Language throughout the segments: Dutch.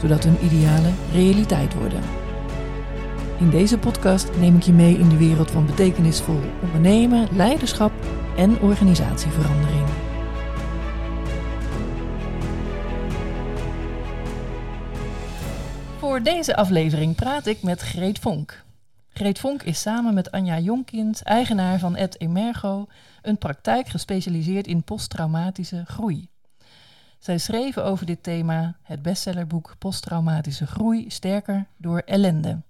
zodat hun idealen realiteit worden. In deze podcast neem ik je mee in de wereld van betekenisvol ondernemen, leiderschap en organisatieverandering. Voor deze aflevering praat ik met Greet Vonk. Greet Vonk is samen met Anja Jonkind, eigenaar van Ed Emergo, een praktijk gespecialiseerd in posttraumatische groei. Zij schreven over dit thema het bestsellerboek Posttraumatische groei sterker door ellende.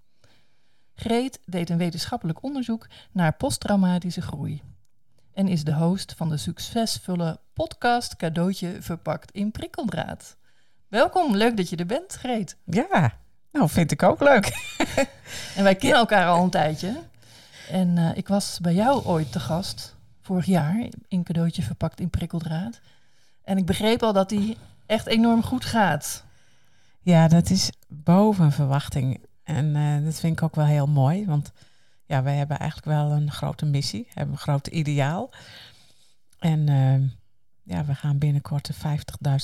Greet deed een wetenschappelijk onderzoek naar posttraumatische groei en is de host van de succesvolle podcast Cadeautje verpakt in prikkeldraad. Welkom, leuk dat je er bent, Greet. Ja, nou vind ik ook leuk. en wij kennen elkaar al een tijdje. En uh, ik was bij jou ooit te gast, vorig jaar, in Cadeautje verpakt in prikkeldraad. En ik begreep al dat die echt enorm goed gaat. Ja, dat is boven verwachting. En uh, dat vind ik ook wel heel mooi, want ja, wij hebben eigenlijk wel een grote missie, hebben een groot ideaal. En uh, ja, we gaan binnenkort de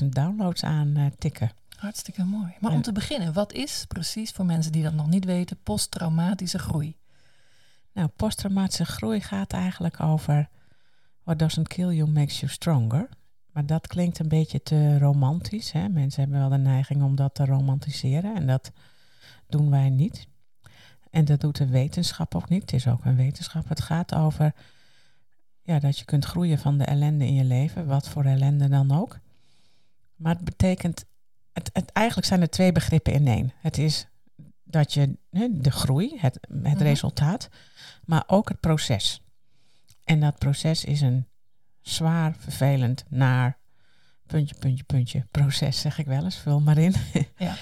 50.000 downloads aan uh, tikken. Hartstikke mooi. Maar om te beginnen, wat is precies voor mensen die dat nog niet weten, posttraumatische groei? Nou, posttraumatische groei gaat eigenlijk over what doesn't kill you makes you stronger. Maar dat klinkt een beetje te romantisch. Hè? Mensen hebben wel de neiging om dat te romantiseren en dat doen wij niet. En dat doet de wetenschap ook niet. Het is ook een wetenschap. Het gaat over ja, dat je kunt groeien van de ellende in je leven, wat voor ellende dan ook. Maar het betekent, het, het, eigenlijk zijn er twee begrippen in één. Het is dat je de groei, het, het -hmm. resultaat, maar ook het proces. En dat proces is een zwaar, vervelend, naar, puntje, puntje, puntje, proces zeg ik wel eens, vul maar in. Ja.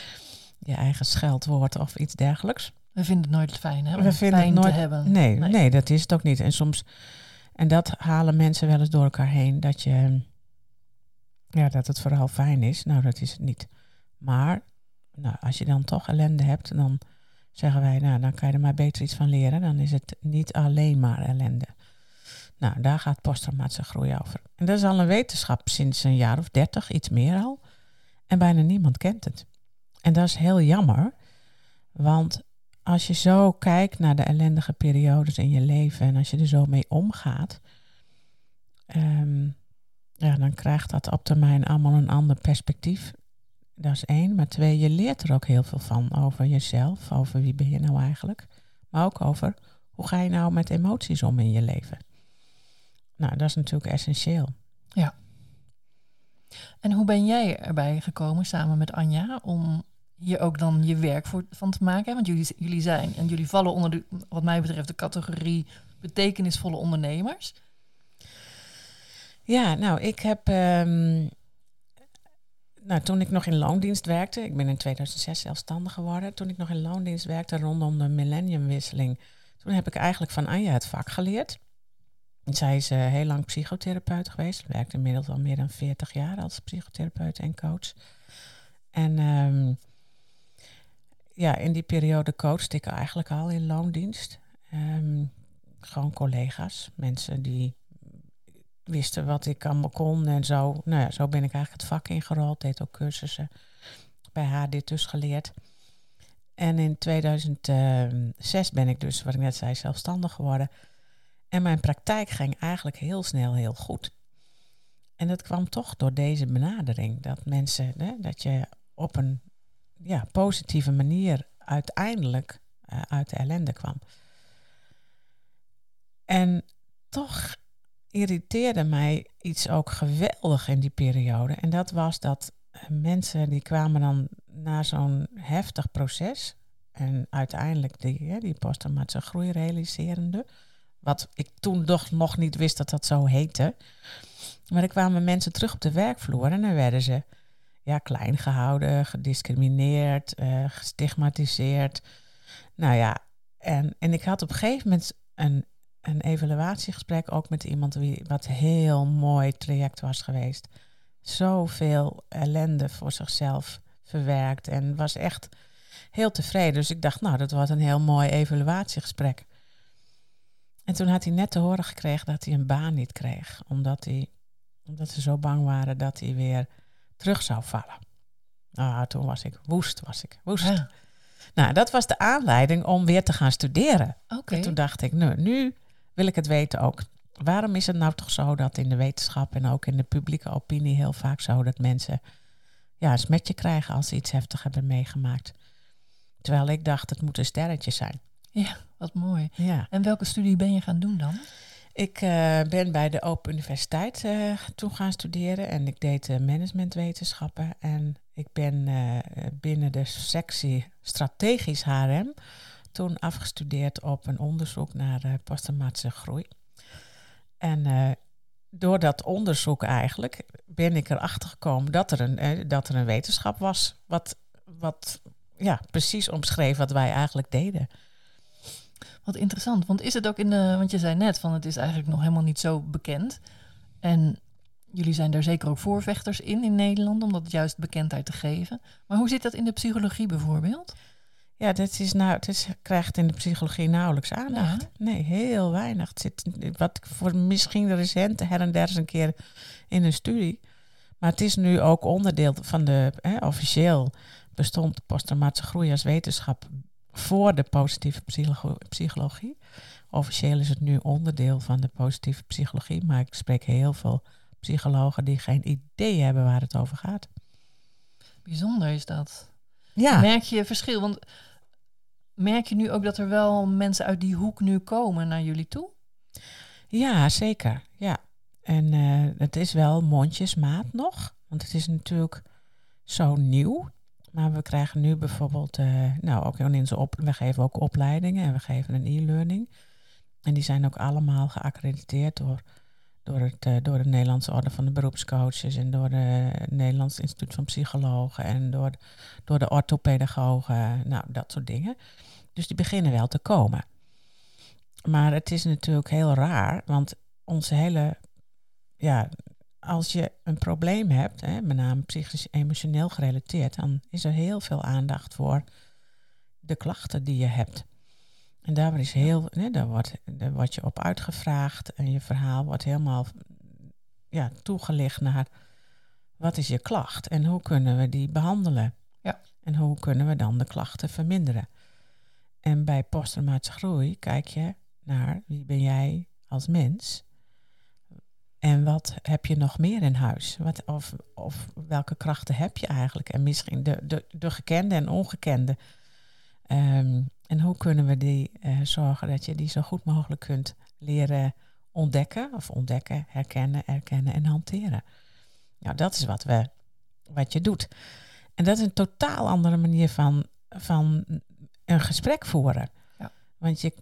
je eigen scheldwoord of iets dergelijks. We vinden het nooit fijn, hè? Om We vinden het nooit, te hebben. Nee, nee, nee, dat is het ook niet. En soms, en dat halen mensen wel eens door elkaar heen, dat je, ja, dat het vooral fijn is. Nou, dat is het niet. Maar, nou, als je dan toch ellende hebt, dan zeggen wij, nou, dan kan je er maar beter iets van leren. Dan is het niet alleen maar ellende. Nou, daar gaat posttraumatische groei over. En dat is al een wetenschap sinds een jaar of dertig, iets meer al. En bijna niemand kent het. En dat is heel jammer, want als je zo kijkt naar de ellendige periodes in je leven en als je er zo mee omgaat, um, ja, dan krijgt dat op termijn allemaal een ander perspectief. Dat is één. Maar twee, je leert er ook heel veel van over jezelf, over wie ben je nou eigenlijk. Maar ook over hoe ga je nou met emoties om in je leven. Nou, dat is natuurlijk essentieel. Ja. En hoe ben jij erbij gekomen samen met Anja om hier ook dan je werk voor, van te maken? Want jullie, jullie zijn en jullie vallen onder de, wat mij betreft, de categorie betekenisvolle ondernemers. Ja, nou, ik heb. Um, nou, toen ik nog in loondienst werkte, ik ben in 2006 zelfstandig geworden. Toen ik nog in loondienst werkte rondom de millenniumwisseling, toen heb ik eigenlijk van Anja het vak geleerd. Zij is uh, heel lang psychotherapeut geweest. Werkte inmiddels al meer dan 40 jaar als psychotherapeut en coach. En um, ja, in die periode coachte ik eigenlijk al in loondienst. Um, gewoon collega's, mensen die wisten wat ik allemaal kon en zo. Nou ja, zo ben ik eigenlijk het vak ingerold. Deed ook cursussen bij haar dit dus geleerd. En in 2006 ben ik dus, wat ik net zei, zelfstandig geworden. En mijn praktijk ging eigenlijk heel snel heel goed. En dat kwam toch door deze benadering. Dat mensen, hè, dat je op een ja, positieve manier uiteindelijk uh, uit de ellende kwam. En toch irriteerde mij iets ook geweldig in die periode. En dat was dat mensen die kwamen dan na zo'n heftig proces. En uiteindelijk die, die posttraumatische groei realiserende. Wat ik toen toch nog niet wist dat dat zo heette. Maar er kwamen mensen terug op de werkvloer en dan werden ze ja, klein gehouden, gediscrimineerd, uh, gestigmatiseerd. Nou ja, en, en ik had op een gegeven moment een, een evaluatiegesprek ook met iemand wie wat heel mooi traject was geweest. Zoveel ellende voor zichzelf verwerkt en was echt heel tevreden. Dus ik dacht, nou, dat was een heel mooi evaluatiegesprek. En toen had hij net te horen gekregen dat hij een baan niet kreeg, omdat, hij, omdat ze zo bang waren dat hij weer terug zou vallen. Nou, toen was ik woest, was ik woest. Nou, dat was de aanleiding om weer te gaan studeren. Oké. Toen dacht ik, nu, nu wil ik het weten ook. Waarom is het nou toch zo dat in de wetenschap en ook in de publieke opinie heel vaak zo dat mensen ja, een smetje krijgen als ze iets heftig hebben meegemaakt? Terwijl ik dacht, het moet een sterretje zijn. Ja, wat mooi. Ja. En welke studie ben je gaan doen dan? Ik uh, ben bij de Open Universiteit uh, toen gaan studeren en ik deed uh, managementwetenschappen. En ik ben binnen de sectie strategisch HRM toen afgestudeerd op een onderzoek naar posttraumatische groei. En door dat onderzoek eigenlijk ben ik erachter gekomen dat er een, dat er een wetenschap was wat, wat ja, precies omschreef wat wij eigenlijk deden. Wat interessant, want is het ook in de, want je zei net van het is eigenlijk nog helemaal niet zo bekend. En jullie zijn daar zeker ook voorvechters in in Nederland, om dat juist bekendheid te geven. Maar hoe zit dat in de psychologie bijvoorbeeld? Ja, dat is nou, het is, krijgt in de psychologie nauwelijks aandacht. Nee, heel weinig. Het zit, wat voor misschien recent her en der eens een keer in een studie. Maar het is nu ook onderdeel van de, hè, officieel bestond posttraumatische groei als wetenschap voor de positieve psychologie. Officieel is het nu onderdeel van de positieve psychologie, maar ik spreek heel veel psychologen die geen idee hebben waar het over gaat. Bijzonder is dat. Ja. Merk je verschil? Want merk je nu ook dat er wel mensen uit die hoek nu komen naar jullie toe? Ja, zeker. Ja. En uh, het is wel mondjesmaat nog, want het is natuurlijk zo nieuw. Maar we krijgen nu bijvoorbeeld, uh, nou ook in onze op, we geven ook opleidingen en we geven een e-learning. En die zijn ook allemaal geaccrediteerd door, door, het, uh, door de Nederlandse Orde van de Beroepscoaches en door het Nederlands Instituut van Psychologen en door, door de orthopedagogen, nou dat soort dingen. Dus die beginnen wel te komen. Maar het is natuurlijk heel raar, want onze hele ja, als je een probleem hebt, hè, met name psychisch emotioneel gerelateerd, dan is er heel veel aandacht voor de klachten die je hebt. En daar, is heel, hè, daar, wordt, daar wordt je op uitgevraagd en je verhaal wordt helemaal ja, toegelicht naar wat is je klacht en hoe kunnen we die behandelen. Ja. En hoe kunnen we dan de klachten verminderen. En bij posttraumatische groei kijk je naar wie ben jij als mens en wat heb je nog meer in huis? Wat, of, of welke krachten heb je eigenlijk? En misschien de, de, de gekende en ongekende. Um, en hoe kunnen we die uh, zorgen dat je die zo goed mogelijk kunt leren ontdekken, of ontdekken, herkennen, erkennen en hanteren? Nou, dat is wat, we, wat je doet. En dat is een totaal andere manier van, van een gesprek voeren. Ja. Want je,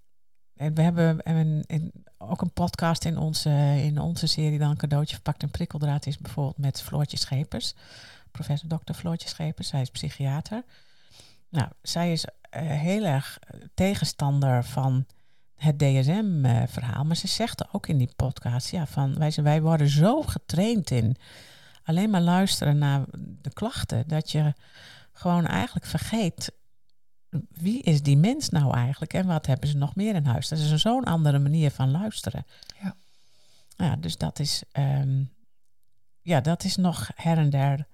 we hebben een, een, ook een podcast in onze, in onze serie dan cadeautje verpakt en prikkeldraad is bijvoorbeeld met Floortje Schepers. Professor Dr. Floortje Schepers, zij is psychiater. Nou, zij is uh, heel erg tegenstander van het DSM-verhaal. Maar ze zegt ook in die podcast, ja, van wij, wij worden zo getraind in alleen maar luisteren naar de klachten, dat je gewoon eigenlijk vergeet wie is die mens nou eigenlijk en wat hebben ze nog meer in huis? Dat is zo'n andere manier van luisteren. Ja. Ja, dus dat is, um, ja, dat is nog her en der.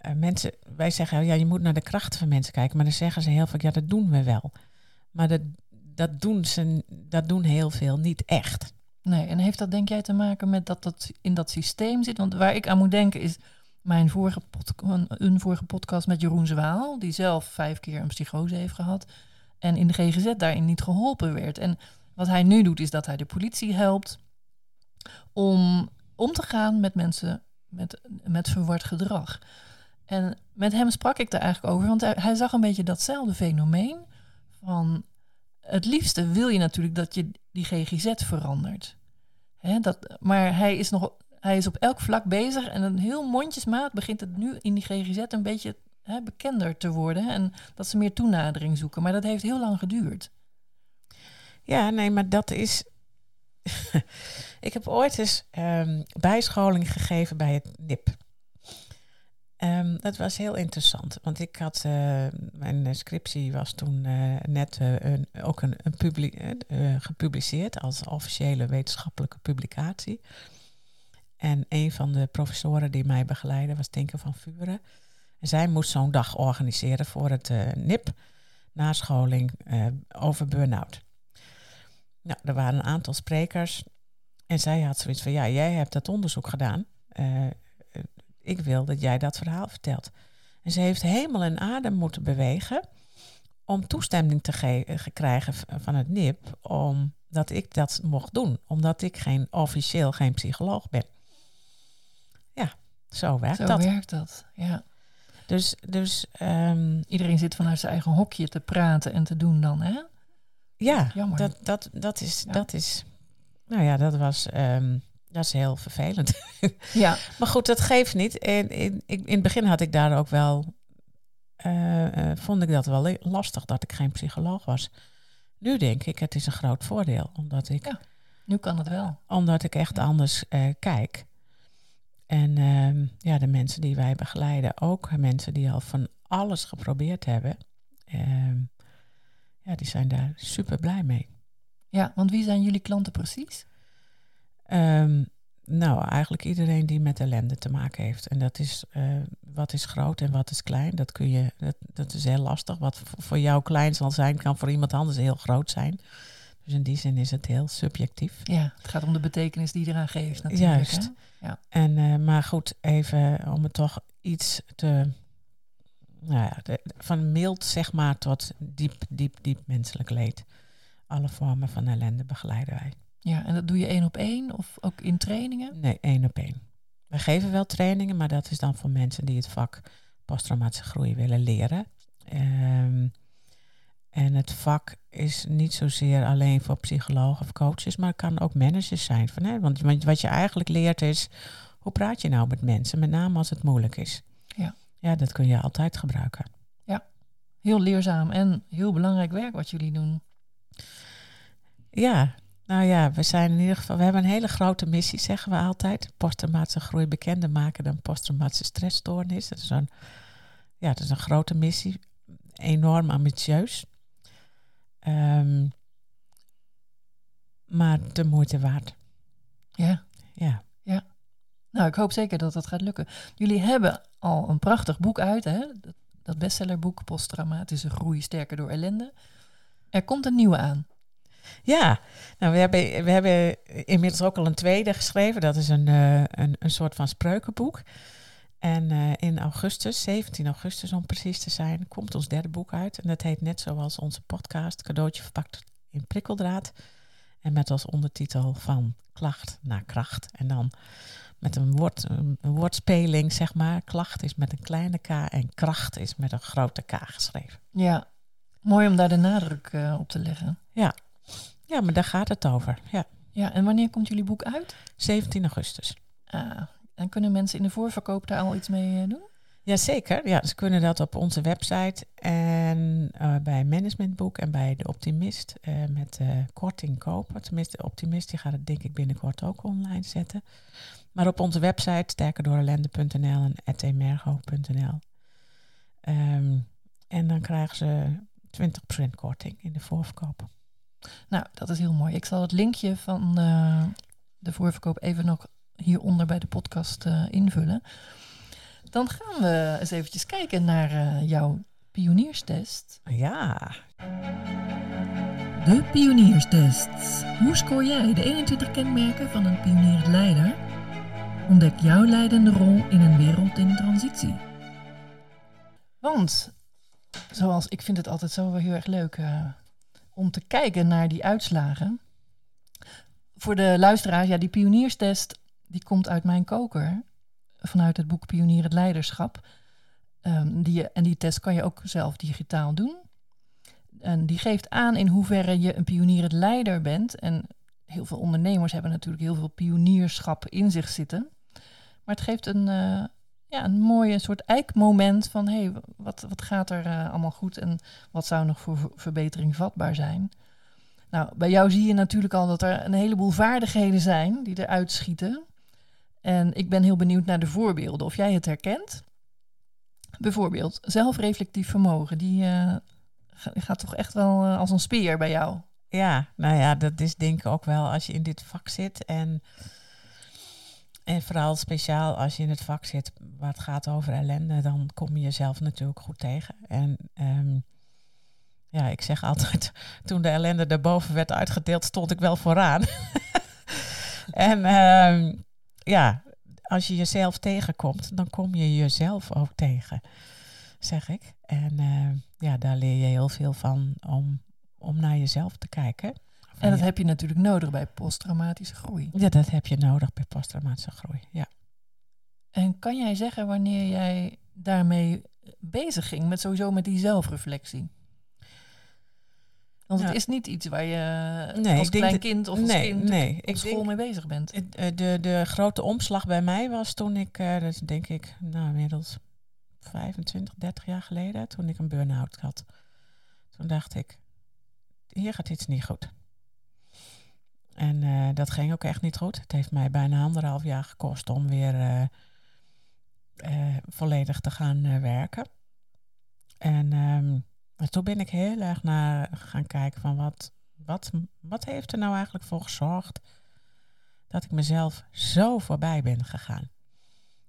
Uh, mensen, wij zeggen, ja, je moet naar de krachten van mensen kijken, maar dan zeggen ze heel vaak, ja, dat doen we wel. Maar dat, dat, doen ze, dat doen heel veel niet echt. Nee, en heeft dat denk jij te maken met dat dat in dat systeem zit? Want waar ik aan moet denken is, mijn vorige een vorige podcast met Jeroen Zwaal, die zelf vijf keer een psychose heeft gehad en in de GGZ daarin niet geholpen werd. En wat hij nu doet, is dat hij de politie helpt om om te gaan met mensen met, met verward gedrag. En met hem sprak ik daar eigenlijk over, want hij, hij zag een beetje datzelfde fenomeen van het liefste wil je natuurlijk dat je die GGZ verandert. Hè, dat, maar hij is nog Hij is op elk vlak bezig en een heel mondjesmaat begint het nu in die GGZ een beetje hè, bekender te worden. En dat ze meer toenadering zoeken. Maar dat heeft heel lang geduurd. Ja, nee, maar dat is. ik heb ooit eens ehm, bijscholing gegeven bij het NIP. Um, dat was heel interessant, want ik had uh, mijn scriptie was toen uh, net uh, een, ook een, een publi gepubliceerd als officiële wetenschappelijke publicatie. En een van de professoren die mij begeleidde was Tinker van Vuren. En zij moest zo'n dag organiseren voor het NIP, nascholing over burn-out. Nou, er waren een aantal sprekers en zij had zoiets van, ja, jij hebt dat onderzoek gedaan ik wil dat jij dat verhaal vertelt. En ze heeft hemel en adem moeten bewegen om toestemming te uh, krijgen van het NIP, omdat ik dat mocht doen, omdat ik geen, officieel geen psycholoog ben. Zo werkt zo dat. Zo werkt dat, ja. Dus, dus um, iedereen zit vanuit zijn eigen hokje te praten en te doen dan, hè? Ja, Jammer. Dat, dat, dat, is, ja. dat is, nou ja, dat was um, dat is heel vervelend. Ja. maar goed, dat geeft niet. En in, in, in het begin had ik daar ook wel. Uh, uh, vond ik dat wel lastig dat ik geen psycholoog was. Nu denk ik, het is een groot voordeel. Omdat ik. Ja, nu kan het wel. Omdat ik echt ja. anders uh, kijk. En ehm, ja, de mensen die wij begeleiden, ook mensen die al van alles geprobeerd hebben. Ehm, ja, die zijn daar super blij mee. Ja, want wie zijn jullie klanten precies? Um, nou, eigenlijk iedereen die met ellende te maken heeft. En dat is uh, wat is groot en wat is klein. Dat, kun je, dat, dat is heel lastig. Wat voor jou klein zal zijn, kan voor iemand anders heel groot zijn. Dus in die zin is het heel subjectief. Ja, het gaat om de betekenis die je eraan geeft natuurlijk. Juist. Hè? Ja. En, uh, maar goed, even om het toch iets te... Nou ja, de, van mild zeg maar tot diep, diep, diep menselijk leed. Alle vormen van ellende begeleiden wij. Ja, en dat doe je één op één of ook in trainingen? Nee, één op één. We geven wel trainingen, maar dat is dan voor mensen die het vak posttraumatische groei willen leren. Um, en het vak is niet zozeer alleen voor psychologen of coaches, maar het kan ook managers zijn. Van, hè? Want wat je eigenlijk leert is, hoe praat je nou met mensen, met name als het moeilijk is. Ja, ja dat kun je altijd gebruiken. Ja, heel leerzaam en heel belangrijk werk wat jullie doen. Ja, nou ja, we zijn in ieder geval, we hebben een hele grote missie, zeggen we altijd. Posttraumatische groei bekender maken dan posttraumatische stressstoornis. Dat is een, ja, dat is een grote missie, enorm ambitieus. Um, maar de moeite waard. Ja. Ja. Ja. Nou, ik hoop zeker dat dat gaat lukken. Jullie hebben al een prachtig boek uit, hè? Dat bestsellerboek Posttraumatische groei sterker door ellende. Er komt een nieuwe aan. Ja, nou, we, hebben, we hebben inmiddels ook al een tweede geschreven. Dat is een, uh, een, een soort van spreukenboek. En uh, in augustus, 17 augustus om precies te zijn, komt ons derde boek uit. En dat heet net zoals onze podcast, cadeautje verpakt in prikkeldraad. En met als ondertitel van klacht naar kracht. En dan met een, woord, een woordspeling, zeg maar. Klacht is met een kleine k en kracht is met een grote k geschreven. Ja, mooi om daar de nadruk uh, op te leggen. Ja. Ja, maar daar gaat het over. Ja. Ja, en wanneer komt jullie boek uit? 17 augustus. Ah, en kunnen mensen in de voorverkoop daar al iets mee uh, doen? Jazeker, ja, ze kunnen dat op onze website en uh, bij Managementboek en bij De Optimist uh, met korting kopen. Tenminste, De Optimist die gaat het denk ik binnenkort ook online zetten. Maar op onze website sterkerdoorellende.nl en etemergo.nl. Um, en dan krijgen ze 20% korting in de voorverkoop. Nou, dat is heel mooi. Ik zal het linkje van uh, de voorverkoop even nog hieronder bij de podcast uh, invullen. Dan gaan we eens eventjes kijken naar uh, jouw pionierstest. Ja. De pionierstest. Hoe scoor jij de 21 kenmerken van een pioniersleider? Ontdek jouw leidende rol in een wereld in transitie. Want, zoals ik vind het altijd zo heel erg leuk om te kijken naar die uitslagen. Voor de luisteraars, ja, die pionierstest die komt uit mijn koker. Vanuit het boek Pionier het Leiderschap. Um, die, en die test kan je ook zelf digitaal doen. En die geeft aan in hoeverre je een pionier het leider bent. En heel veel ondernemers hebben natuurlijk heel veel pionierschap in zich zitten. Maar het geeft een, uh, ja, een mooie soort eikmoment van hé, hey, wat, wat gaat er uh, allemaal goed en wat zou nog voor verbetering vatbaar zijn. Nou, bij jou zie je natuurlijk al dat er een heleboel vaardigheden zijn die eruit schieten. En ik ben heel benieuwd naar de voorbeelden, of jij het herkent. Bijvoorbeeld zelfreflectief vermogen, die uh, gaat toch echt wel als een speer bij jou. Ja, nou ja, dat is denk ik ook wel als je in dit vak zit. En, en vooral speciaal als je in het vak zit waar het gaat over ellende, dan kom je jezelf natuurlijk goed tegen. En um, ja, ik zeg altijd, toen de ellende daarboven werd uitgedeeld, stond ik wel vooraan. en um, ja, als je jezelf tegenkomt, dan kom je jezelf ook tegen, zeg ik. En uh, ja, daar leer je heel veel van om om naar jezelf te kijken. En dat heb je natuurlijk nodig bij posttraumatische groei. Ja, dat heb je nodig bij posttraumatische groei, ja. En kan jij zeggen wanneer jij daarmee bezig ging, met sowieso met die zelfreflectie? Want het is niet iets waar je nee, als klein kind of als nee, kind nee, op school mee bezig bent. Eh, de, de grote omslag bij mij was toen ik, uh, dat denk ik, nou inmiddels 25, 30 jaar geleden, toen ik een burn-out had. Toen dacht ik, hier gaat iets niet goed. En uh, dat ging ook echt niet goed. Het heeft mij bijna anderhalf jaar gekost om weer uh, uh, volledig te gaan werken. En um, toen ben ik heel erg naar gaan kijken van wat, wat, wat heeft er nou eigenlijk voor gezorgd dat ik mezelf zo voorbij ben gegaan?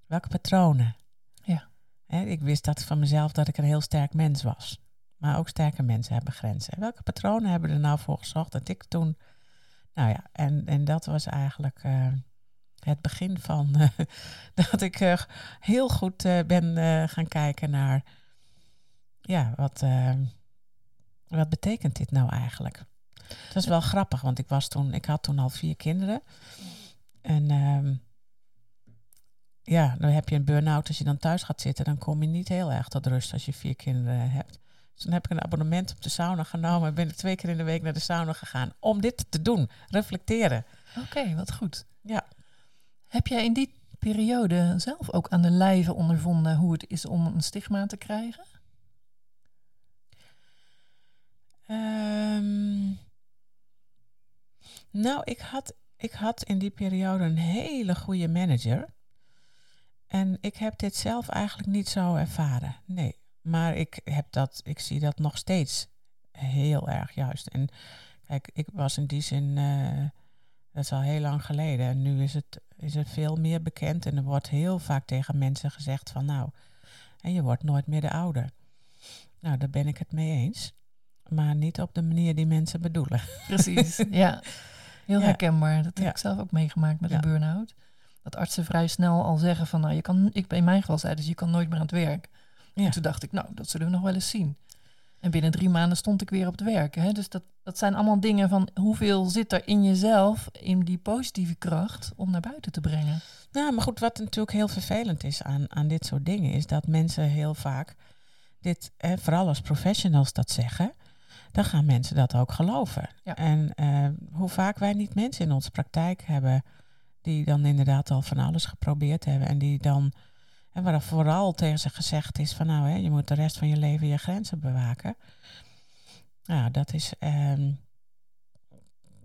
Welke patronen? Ja. He, ik wist dat van mezelf dat ik een heel sterk mens was. Maar ook sterke mensen hebben grenzen. welke patronen hebben er nou voor gezorgd dat ik toen. Nou ja, en, en dat was eigenlijk uh, het begin van uh, dat ik uh, heel goed ben gaan kijken naar. Ja, wat, wat betekent dit nou eigenlijk? Dat is wel grappig, want ik, was toen, ik had toen al vier kinderen. En ehm, ja, dan heb je een burn-out. Als je dan thuis gaat zitten, dan kom je niet heel erg tot rust als je vier kinderen hebt. Dus toen heb ik een abonnement op de sauna genomen. Ben ik twee keer in de week naar de sauna gegaan. Om dit te doen. Reflecteren. Oké, wat goed. Ja. Heb jij in die periode zelf ook aan de lijve ondervonden hoe het is om een stigma te krijgen? Um, nou, ik had, ik had in die periode een hele goede manager. En ik heb dit zelf eigenlijk niet zo ervaren. Nee. Maar ik, heb dat, ik zie dat nog steeds heel erg juist. En kijk, ik was in die zin, uh, dat is al heel lang geleden. En nu is het, is het veel meer bekend. En er wordt heel vaak tegen mensen gezegd van nou, en je wordt nooit meer de ouder. Nou, daar ben ik het mee eens. Maar niet op de manier die mensen bedoelen. Precies, ja. Heel herkenbaar. Dat heb ik zelf ook meegemaakt met een burn-out. Dat artsen vrij snel al zeggen van nou, je kan, ik in mijn geval zeiden dus je kan nooit meer aan het werk. Ja. En toen dacht ik, nou, dat zullen we nog wel eens zien. En binnen drie maanden stond ik weer op het werk. Hè? Dus dat, dat zijn allemaal dingen van hoeveel zit er in jezelf, in die positieve kracht, om naar buiten te brengen. Nou, maar goed, wat natuurlijk heel vervelend is aan, aan dit soort dingen, is dat mensen heel vaak dit, hè, vooral als professionals dat zeggen, dan gaan mensen dat ook geloven. Ja. En uh, hoe vaak wij niet mensen in onze praktijk hebben die dan inderdaad al van alles geprobeerd hebben en die dan en waar vooral tegen ze gezegd is van nou, hè, je moet de rest van je leven je grenzen bewaken. Nou, dat is, ehm,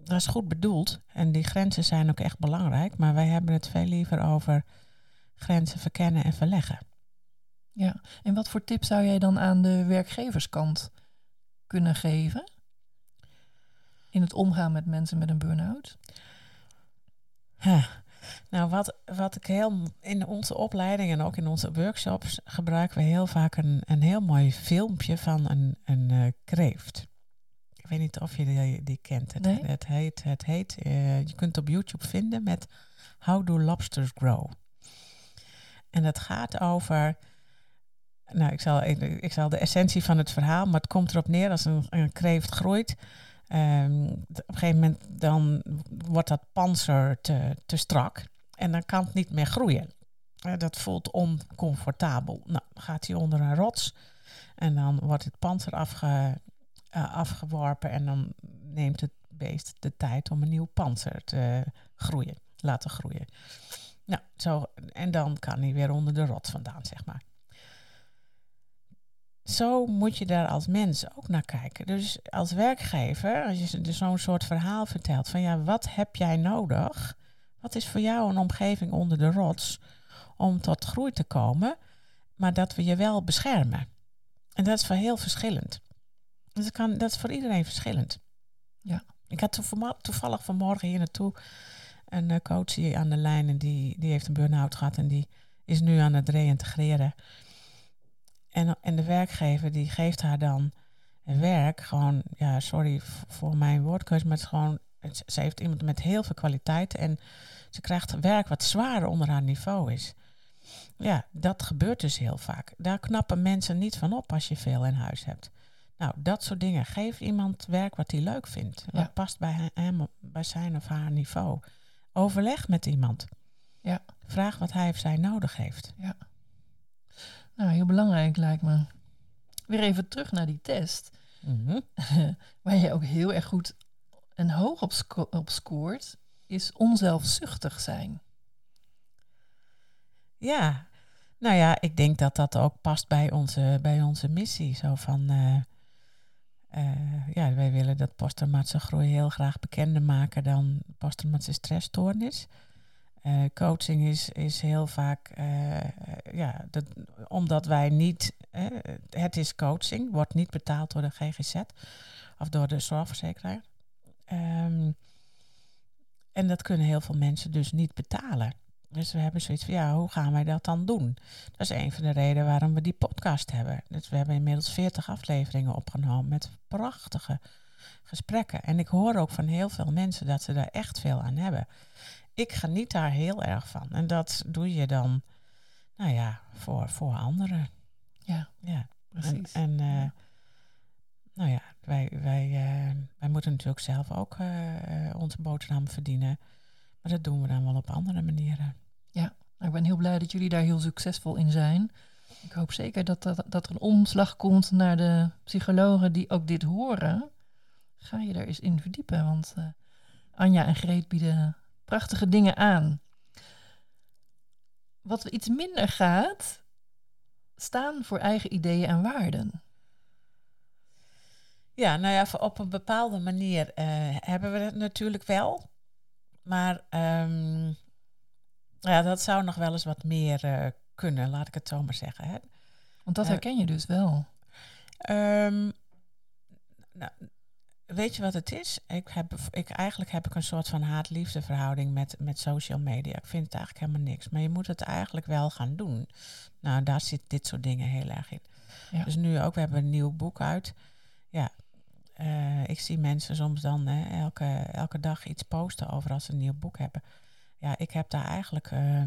dat is goed bedoeld. En die grenzen zijn ook echt belangrijk. Maar wij hebben het veel liever over grenzen verkennen en verleggen. Ja, en wat voor tips zou jij dan aan de werkgeverskant kunnen geven? In het omgaan met mensen met een burn-out? Nou, wat, wat ik heel in onze opleiding en ook in onze workshops gebruiken we heel vaak een, een heel mooi filmpje van een, een uh, kreeft. Ik weet niet of je die, die kent. Het, het heet, het heet uh, je kunt het op YouTube vinden met How Do Lobsters Grow? En dat gaat over, nou ik zal, ik, zal de essentie van het verhaal, maar het komt erop neer als een, een kreeft groeit Um, op een gegeven moment dan wordt dat panzer te, te strak en dan kan het niet meer groeien. Uh, dat voelt oncomfortabel. Nou, gaat hij onder een rots en dan wordt het panzer afge, uh, afgeworpen en dan neemt het beest de tijd om een nieuw panzer te groeien, laten groeien. Nou, zo, en dan kan hij weer onder de rot vandaan, zeg maar. Zo moet je daar als mens ook naar kijken. Dus als werkgever, als je dus zo'n soort verhaal vertelt van ja, wat heb jij nodig? Wat is voor jou een omgeving onder de rots om tot groei te komen, maar dat we je wel beschermen? En dat is voor heel verschillend. Dus dat, kan, dat is voor iedereen verschillend. Ja. Ik had toevallig vanmorgen hier naartoe een eh, coach hier aan de lijn en die, die heeft een burn-out gehad en die is nu aan het reïntegreren. En, en de werkgever die geeft haar dan werk, gewoon, ja, sorry voor mijn woordkeuze, maar het is gewoon, ze heeft iemand met heel veel kwaliteit en ze krijgt werk wat zwaarder onder haar niveau is. Ja, dat gebeurt dus heel vaak. Daar knappen mensen niet van op als je veel in huis hebt. Nou, dat soort dingen. Geef iemand werk wat hij leuk vindt. Wat past bij hem, bij zijn of haar niveau. Overleg met iemand. Ja. Vraag wat hij of zij nodig heeft. Ja. Nou, heel belangrijk lijkt me. Weer even terug naar die test. Mhm. Waar je ook heel erg goed en hoog op, op scoort, is onzelfzuchtig zijn. Ja, nou ja, ik denk dat dat ook past bij onze, bij onze missie. Zo van, uh, uh, ja, wij willen dat posttraumatische groei heel graag bekender maken dan posttraumatische stressstoornis. Uh, coaching is, is heel vaak, ja, dat, omdat wij niet, het is coaching, wordt niet betaald door de GGZ of door de zorgverzekeraar. Um, en dat kunnen heel veel mensen dus niet betalen. Dus we hebben zoiets van, ja, hoe gaan wij dat dan doen? Dat is een van de redenen waarom we die podcast hebben. Dus we hebben inmiddels 40 afleveringen opgenomen met prachtige gesprekken. En ik hoor ook van heel veel mensen dat ze daar echt veel aan hebben. Ik geniet daar heel erg van. En dat doe je dan, nou ja, voor, voor anderen. Ja, ja. precies. En, en uh, nou ja, wij, wij, uh, wij moeten natuurlijk zelf ook uh, onze boterham verdienen. Maar dat doen we dan wel op andere manieren. Ja, nou, ik ben heel blij dat jullie daar heel succesvol in zijn. Ik hoop zeker dat, dat, dat er een omslag komt naar de psychologen die ook dit horen. Ga je daar eens in verdiepen, want Anja en Greet bieden prachtige dingen aan. Wat iets minder gaat, staan voor eigen ideeën en waarden. Ja, nou ja, op een bepaalde manier uh, hebben we het natuurlijk wel. Maar um, ja, dat zou nog wel eens wat meer uh, kunnen, laat ik het zo maar zeggen. Hè. Want dat herken je dus wel. Um, nou, weet je wat het is? Ik heb, ik, eigenlijk heb ik een soort van haat-liefde verhouding met, met social media. Ik vind het eigenlijk helemaal niks. Maar je moet het eigenlijk wel gaan doen. Nou, daar zit dit soort dingen heel erg in. Ja. Dus nu ook, we hebben een nieuw boek uit. Ja, uh, ik zie mensen soms dan hè, elke, elke dag iets posten over als ze een nieuw boek hebben. Ja, ik heb daar eigenlijk uh,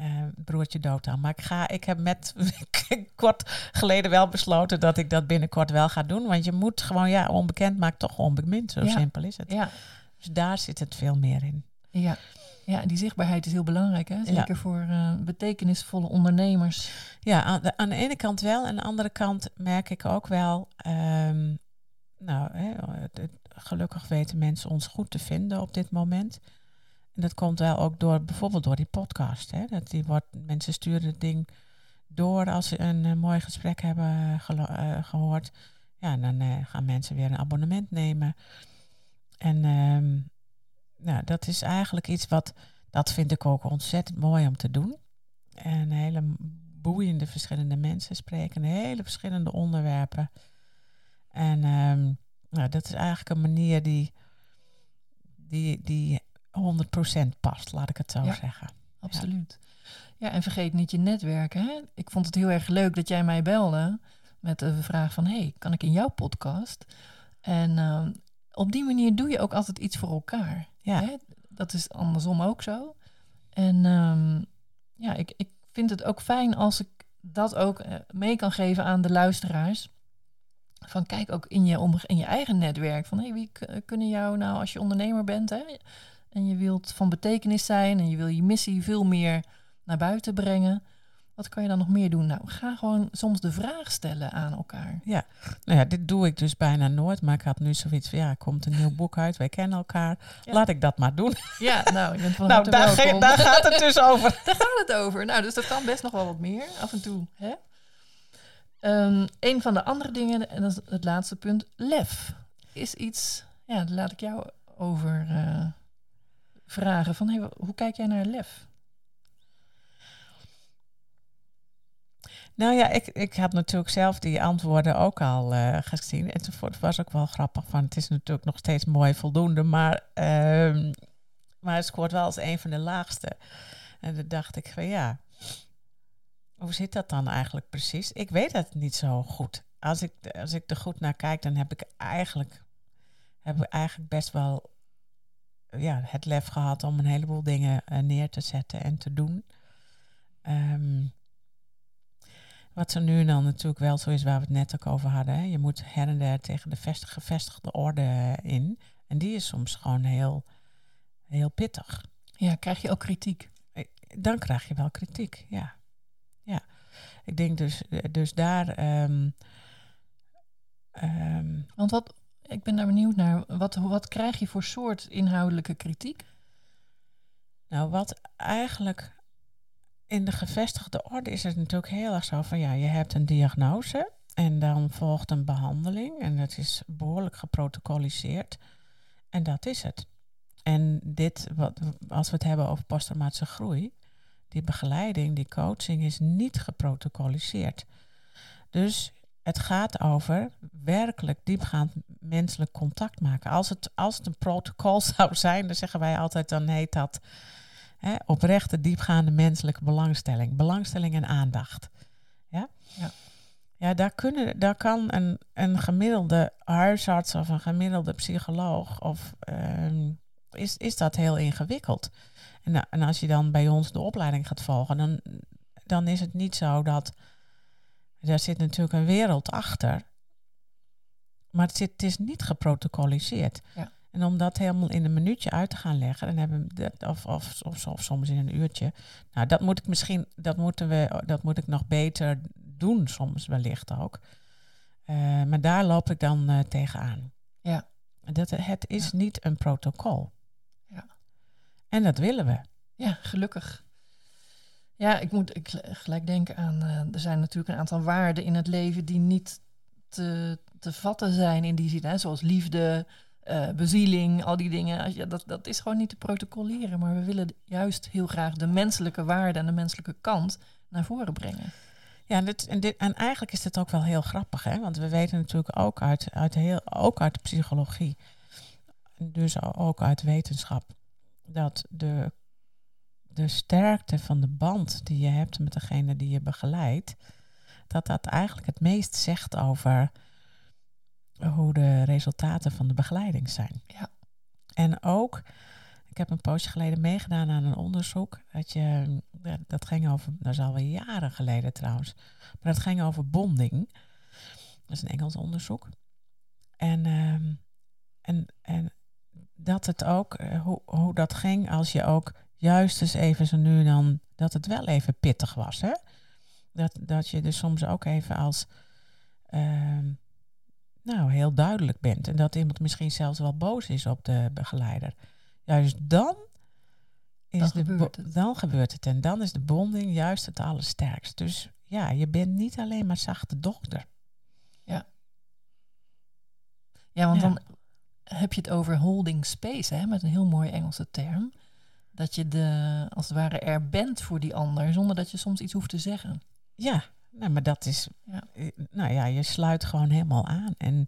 uh, broertje dood aan. Maar ik, ga, ik heb met kort geleden wel besloten dat ik dat binnenkort wel ga doen. Want je moet gewoon, ja, onbekend maakt toch onbemind. Zo ja. simpel is het. Ja. Dus daar zit het veel meer in. Ja. Ja, die zichtbaarheid is heel belangrijk, hè? zeker ja. voor uh, betekenisvolle ondernemers. Ja, aan de, aan de, ene kant wel. En aan de andere kant merk ik ook wel, um, nou, hè, gelukkig weten mensen ons goed te vinden op dit moment. En dat komt wel ook door, bijvoorbeeld door die podcast. Hè? Dat die wordt, mensen sturen het ding door als ze een, een mooi gesprek hebben gelo- uh, gehoord. Ja, dan gaan mensen weer een abonnement nemen. En nou, dat is eigenlijk iets wat, dat vind ik ook ontzettend mooi om te doen. En hele boeiende verschillende mensen spreken, hele verschillende onderwerpen. En um, nou, dat is eigenlijk een manier die, die, die 100% past, laat ik het zo ja, zeggen. Absoluut. Ja. en vergeet niet je netwerk. Hè? Ik vond het heel erg leuk dat jij mij belde met de vraag van... hey, kan ik in jouw podcast? En uh, op die manier doe je ook altijd iets voor elkaar. Ja. Hè? Dat is andersom ook zo. En um, ja, ik, ik vind het ook fijn als ik dat ook mee kan geven aan de luisteraars. Van kijk ook in je, om, in je eigen netwerk. Van hey, wie kunnen jou nou als je ondernemer bent hè, en je wilt van betekenis zijn en je wil je missie veel meer naar buiten brengen. Wat kan je dan nog meer doen? Nou, ga gewoon soms de vraag stellen aan elkaar. Ja, nou ja, dit doe ik dus bijna nooit. Maar ik had nu zoiets van, ja, er komt een nieuw boek uit. Wij kennen elkaar. Ja. Laat ik dat maar doen. Ja, nou, je bent van nou, daar, ge- daar gaat het dus over. Daar gaat het over. Nou, dus dat kan best nog wel wat meer af en toe. Hè? Ehm, een van de andere dingen, en dat is het laatste punt, lef. Is iets, ja, daar laat ik jou over eh, vragen. Van, hey, hoe kijk jij naar lef? Nou ja, ik, ik had natuurlijk zelf die antwoorden ook al eh, gezien. En toen was ook wel grappig van, het is natuurlijk nog steeds mooi voldoende, maar, ehm, maar het scoort wel als een van de laagste. En toen dacht ik van ja, hoe zit dat dan eigenlijk precies? Ik weet het niet zo goed. Als ik, als ik er goed naar kijk, dan heb ik eigenlijk, heb ik eigenlijk best wel ja, het lef gehad om een heleboel dingen eh, neer te zetten en te doen. Ehm, wat zo nu en dan natuurlijk wel zo is waar we het net ook over hadden. Hè. Je moet her en der tegen de vestig- gevestigde orde eh, in. En die is soms gewoon heel, heel pittig. Ja, krijg je ook kritiek? Dan krijg je wel kritiek, ja. ja. Ik denk dus, dus daar... ehm, ehm, Want wat, ik ben daar benieuwd naar. Wat, wat krijg je voor soort inhoudelijke kritiek? Nou, wat eigenlijk in de gevestigde orde is het natuurlijk heel erg zo van ja, je hebt een diagnose en dan volgt een behandeling en dat is behoorlijk geprotocoliseerd en dat is het. En dit, wat, als we het hebben over posttraumatische groei, die begeleiding, die coaching is niet geprotocoliseerd. Dus het gaat over werkelijk diepgaand menselijk contact maken. Als het, als het een protocol zou zijn, dan zeggen wij altijd, dan heet dat hè, oprechte diepgaande menselijke belangstelling. Belangstelling en aandacht. Ja, Ja. ja daar, kunnen, daar kan een, een gemiddelde huisarts of een gemiddelde psycholoog, of, ehm, is, is dat heel ingewikkeld. En, en als je dan bij ons de opleiding gaat volgen, dan, dan is het niet zo dat. Daar zit natuurlijk een wereld achter. Maar het, zit, het is niet geprotocoliseerd. Ja. En om dat helemaal in een minuutje uit te gaan leggen, dan hebben of, of, of, of soms in een uurtje. Nou, dat moet ik misschien, dat moeten we, dat moet ik nog beter doen, soms wellicht ook. Eh, maar daar loop ik dan eh, tegenaan. Ja. Dat, het is Ja. niet een protocol. Ja. En dat willen we. Ja, gelukkig. Ja, ik moet ik gelijk denken aan. eh, er zijn natuurlijk een aantal waarden in het leven die niet te, te vatten zijn in die zin, hè, zoals liefde, eh, bezieling, al die dingen. Dat, dat is gewoon niet te protocoleren, maar we willen juist heel graag de menselijke waarde en de menselijke kant naar voren brengen. Ja, en, dit, en, dit, en eigenlijk is het ook wel heel grappig, hè? want we weten natuurlijk ook uit, uit, heel, ook uit de psychologie, dus ook uit wetenschap, dat de, de sterkte van de band die je hebt met degene die je begeleidt, dat dat eigenlijk het meest zegt over hoe de resultaten van de begeleiding zijn. Ja. En ook, ik heb een poosje geleden meegedaan aan een onderzoek. Dat, je, dat ging over, dat is alweer jaren geleden trouwens. Maar dat ging over bonding. Dat is een Engels onderzoek. En, ehm, en, en dat het ook, eh, hoe, hoe dat ging als je ook juist eens even zo nu en dan, dat het wel even pittig was. Hè? Dat, dat je dus soms ook even als, ehm, nou, heel duidelijk bent. En dat iemand misschien zelfs wel boos is op de begeleider. Juist dan is Dan de gebeurt het. dan gebeurt het. En dan is de bonding juist het allersterkst. Dus ja, je bent niet alleen maar zachte dochter. Ja, want Ja. dan heb je het over holding space, hè, met een heel mooie Engelse term. Dat je de, als het ware er bent voor die ander, zonder dat je soms iets hoeft te zeggen. Ja, nou, maar dat is, Ja. eh, nou ja, je sluit gewoon helemaal aan. En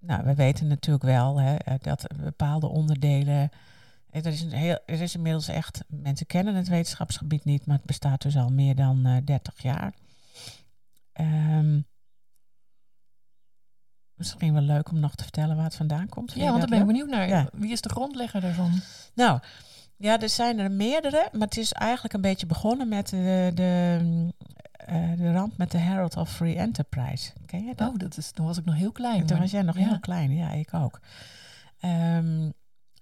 nou, we weten natuurlijk wel hè, eh, dat bepaalde onderdelen. eh, Er is, een heel, er is inmiddels echt, mensen kennen het wetenschapsgebied niet, maar het bestaat dus al meer dan eh 30 jaar. Ehm, misschien wel leuk om nog te vertellen waar het vandaan komt. Vind Ja, want daar ben ik leuk? benieuwd naar. Ja. Wie is de grondlegger daarvan? Nou, ja, er zijn er meerdere, maar het is eigenlijk een beetje begonnen met de, de, eh, de ramp met de Herald of Free Enterprise. Ken je dat? Oh, dat is, toen was ik nog heel klein. Toen maar- was jij nog ja. heel klein, ja, ik ook. Ehm,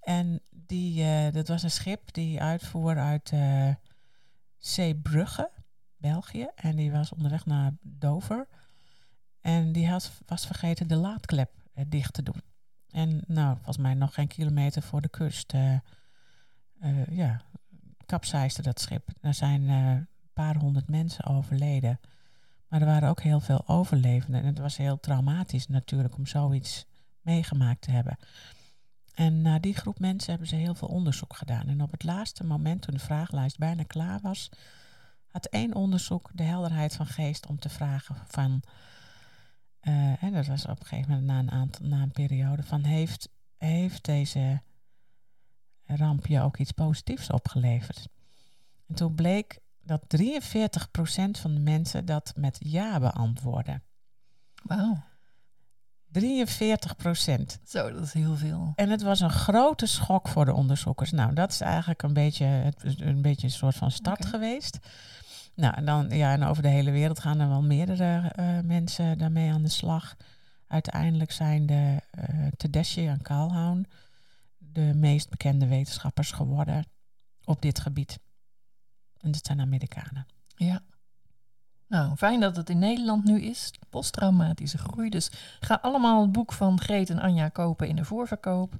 en die, eh, dat was een schip die uitvoer uit eh Zeebrugge. België en die was onderweg naar Dover. En die had, was vergeten de laadklep eh, dicht te doen. En nou, volgens mij nog geen kilometer voor de kust, uh, ja, kapseisde dat schip. Er zijn een paar honderd mensen overleden. Maar er waren ook heel veel overlevenden. En het was heel traumatisch natuurlijk om zoiets meegemaakt te hebben. En naar die groep mensen hebben ze heel veel onderzoek gedaan. En op het laatste moment, toen de vragenlijst bijna klaar was, had één onderzoek de helderheid van geest om te vragen van, uh, en dat was op een gegeven moment na een, aantal, na een periode, van heeft, heeft deze ramp je ook iets positiefs opgeleverd? En toen bleek dat 43% van de mensen dat met ja beantwoorden. Wauw. 43 procent. Zo, dat is heel veel. En het was een grote schok voor de onderzoekers. Nou, dat is eigenlijk een beetje, een, beetje een soort van start geweest. Nou, en dan, ja, en over de hele wereld gaan er wel meerdere uh, mensen daarmee aan de slag. Uiteindelijk zijn de uh, Tedeschi en Kalhoun de meest bekende wetenschappers geworden op dit gebied. En dat zijn Amerikanen. Ja. Nou, fijn dat het in Nederland nu is. Posttraumatische groei. Dus ga allemaal het boek van Greet en Anja kopen in de voorverkoop.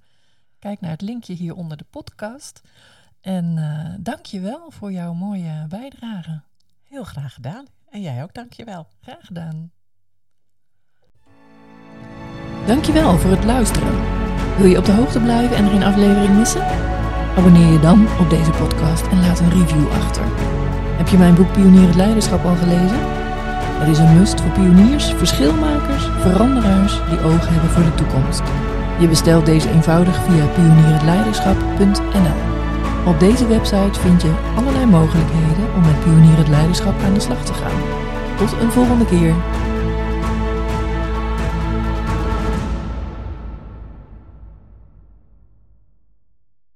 Kijk naar het linkje hier onder de podcast. En uh, dank je wel voor jouw mooie bijdrage. Heel graag gedaan. En jij ook, dank je wel. Graag gedaan. Dankjewel voor het luisteren. Wil je op de hoogte blijven en geen aflevering missen? Abonneer je dan op deze podcast en laat een review achter. Heb je mijn boek Pionier het Leiderschap al gelezen? Het is een must voor pioniers, verschilmakers, veranderaars die oog hebben voor de toekomst. Je bestelt deze eenvoudig via pionierhetleiderschap.nl. Op deze website vind je allerlei mogelijkheden om met Pionier het Leiderschap aan de slag te gaan. Tot een volgende keer.